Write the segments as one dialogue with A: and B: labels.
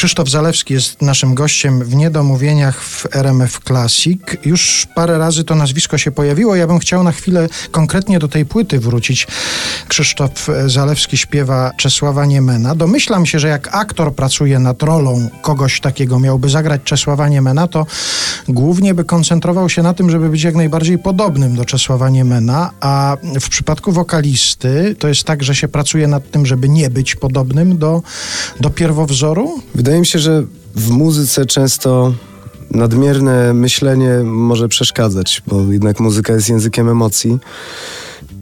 A: Krzysztof Zalewski jest naszym gościem w Niedomówieniach w RMF Classic. Już parę razy to nazwisko się pojawiło. Ja bym chciał na chwilę konkretnie do tej płyty wrócić. Krzysztof Zalewski śpiewa Czesława Niemena. Domyślam się, że jak aktor pracuje nad rolą kogoś takiego, miałby zagrać Czesława Niemena, to głównie by koncentrował się na tym, żeby być jak najbardziej podobnym do Czesława Niemena, a w przypadku wokalisty to jest tak, że się pracuje nad tym, żeby nie być podobnym do, do pierwowzoru?
B: Wydaje mi się, że w muzyce często nadmierne myślenie może przeszkadzać, bo jednak muzyka jest językiem emocji.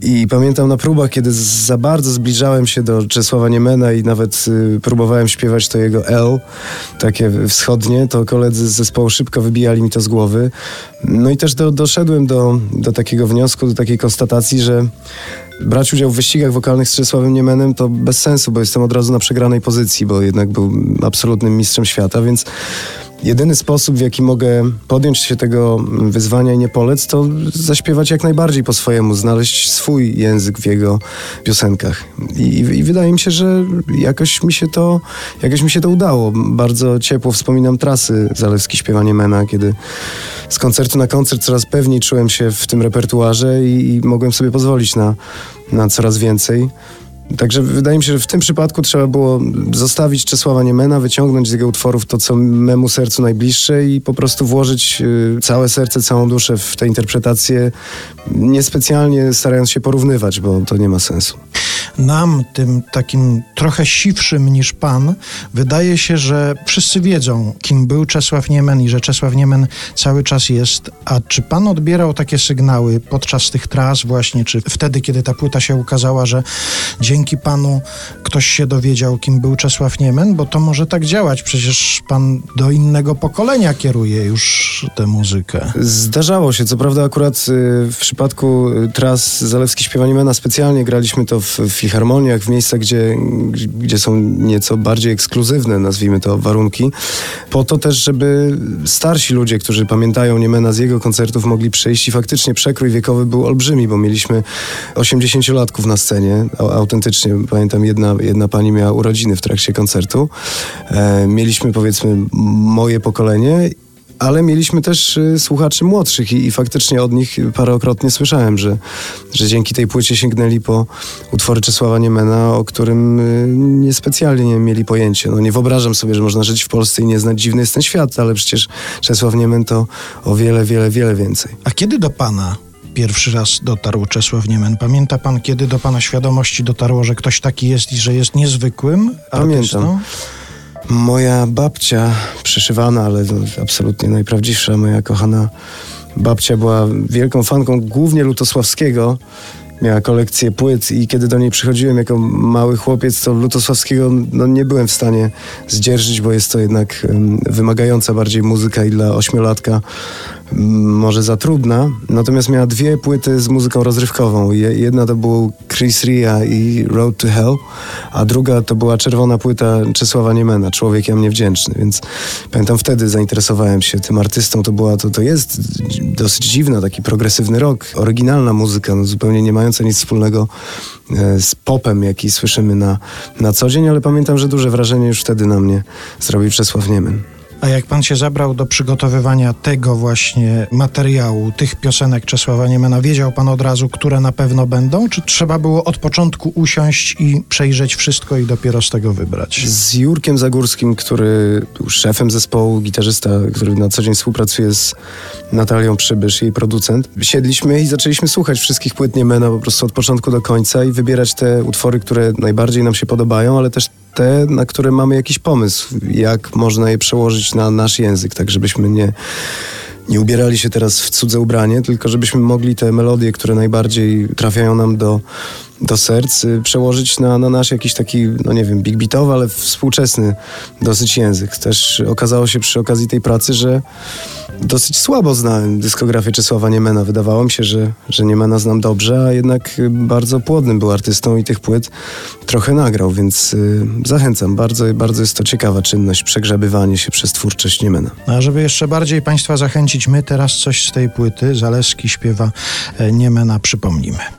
B: I pamiętam na próbach, kiedy za bardzo zbliżałem się do Czesława Niemena i nawet y, próbowałem śpiewać to jego L, takie wschodnie, to koledzy z zespołu szybko wybijali mi to z głowy. No i też do, doszedłem do, do takiego wniosku, do takiej konstatacji, że brać udział w wyścigach wokalnych z Czesławem Niemenem to bez sensu, bo jestem od razu na przegranej pozycji, bo jednak był absolutnym mistrzem świata, więc Jedyny sposób, w jaki mogę podjąć się tego wyzwania i nie polec, to zaśpiewać jak najbardziej po swojemu, znaleźć swój język w jego piosenkach. I, I, wydaje mi się, że jakoś mi się to, jakoś mi się to udało. Bardzo ciepło wspominam trasy Zalewski śpiewanie Mena, kiedy z koncertu na koncert coraz pewniej czułem się w tym repertuarze i, i mogłem sobie pozwolić na, na coraz więcej. Także wydaje mi się, że w tym przypadku trzeba było zostawić Czesława Niemena, wyciągnąć z jego utworów to, co memu sercu najbliższe i po prostu włożyć y, całe serce, całą duszę w tę interpretację, niespecjalnie starając się porównywać, bo to nie ma sensu
A: nam, tym takim trochę siwszym niż pan, wydaje się, że wszyscy wiedzą, kim był Czesław Niemen i że Czesław Niemen cały czas jest. A czy pan odbierał takie sygnały podczas tych tras właśnie, czy wtedy, kiedy ta płyta się ukazała, że dzięki panu ktoś się dowiedział, kim był Czesław Niemen? Bo to może tak działać. Przecież pan do innego pokolenia kieruje już tę muzykę.
B: Zdarzało się. Co prawda akurat y, w przypadku y, tras Zalewski śpiewa Niemena specjalnie graliśmy to w, w filharmoniach, w miejscach, gdzie, gdzie są nieco bardziej ekskluzywne, nazwijmy to, warunki, po to też, żeby starsi ludzie, którzy pamiętają Niemena z jego koncertów, mogli przyjść i faktycznie przekrój wiekowy był olbrzymi, bo mieliśmy 80-latków na scenie, autentycznie, pamiętam, jedna, jedna pani miała urodziny w trakcie koncertu. E, mieliśmy, powiedzmy, moje pokolenie ale mieliśmy też y, słuchaczy młodszych i, i, faktycznie od nich parokrotnie słyszałem, że, że dzięki tej płycie sięgnęli po utwory Czesława Niemena, o którym y, niespecjalnie nie mieli pojęcia. No nie wyobrażam sobie, że można żyć w Polsce i nie znać dziwny jest ten świat, ale przecież Czesław Niemen to o wiele, wiele, wiele więcej.
A: A kiedy do pana pierwszy raz dotarł Czesław Niemen. Pamięta pan, kiedy do pana świadomości dotarło, że ktoś taki jest i że jest niezwykłym artystą?
B: Pamiętam. Moja babcia, przyszywana, ale absolutnie najprawdziwsza, moja kochana babcia była wielką fanką głównie Lutosławskiego. Miała kolekcję płyt i kiedy do niej przychodziłem jako mały chłopiec, to Lutosławskiego no, nie byłem w stanie zdzierżyć, bo jest to jednak wymagająca bardziej muzyka i dla ośmiolatka może za trudna, natomiast miała dwie płyty z muzyką rozrywkową. Jedna to był Chris Ria i Road to Hell, a druga to była czerwona płyta Czesława Niemena, Człowiek ja mnie wdzięczny, więc pamiętam wtedy zainteresowałem się tym artystą. To była, to, to jest dosyć dziwna, taki progresywny rok, oryginalna muzyka, no zupełnie nie mająca nic wspólnego e, z popem, jaki słyszymy na, na co dzień, ale pamiętam, że duże wrażenie już wtedy na mnie zrobił Czesław Niemen.
A: A jak pan się zabrał do przygotowywania tego właśnie materiału, tych piosenek Czesława Niemena, wiedział pan od razu, które na pewno będą? Czy trzeba było od początku usiąść i przejrzeć wszystko i dopiero z tego wybrać?
B: Z Jurkiem Zagórskim, który był szefem zespołu, gitarzysta, który na co dzień współpracuje z Natalią Przybysz, jej producent, siedliśmy i zaczęliśmy słuchać wszystkich płyt Niemena po prostu od początku do końca i wybierać te utwory, które najbardziej nam się podobają, ale też te, na które mamy jakiś pomysł, jak można je przełożyć na nasz język, tak żebyśmy nie, nie ubierali się teraz w cudze ubranie, tylko żebyśmy mogli te melodie, które najbardziej trafiają nam do, do serc, y, przełożyć na, na nasz jakiś taki, no nie wiem, big beatowy, ale współczesny dosyć język. Też okazało się przy okazji tej pracy, że dosyć słabo znałem dyskografię Czesława Niemena. Wydawało mi się, że, że Niemena znam dobrze, a jednak bardzo płodnym był artystą i tych płyt trochę nagrał, więc y, zachęcam. Bardzo, bardzo jest to ciekawa czynność, przegrzebywanie się przez twórczość Niemena.
A: A żeby jeszcze bardziej Państwa zachęcić, my teraz coś z tej płyty, Zaleski śpiewa e, Niemena, przypomnimy.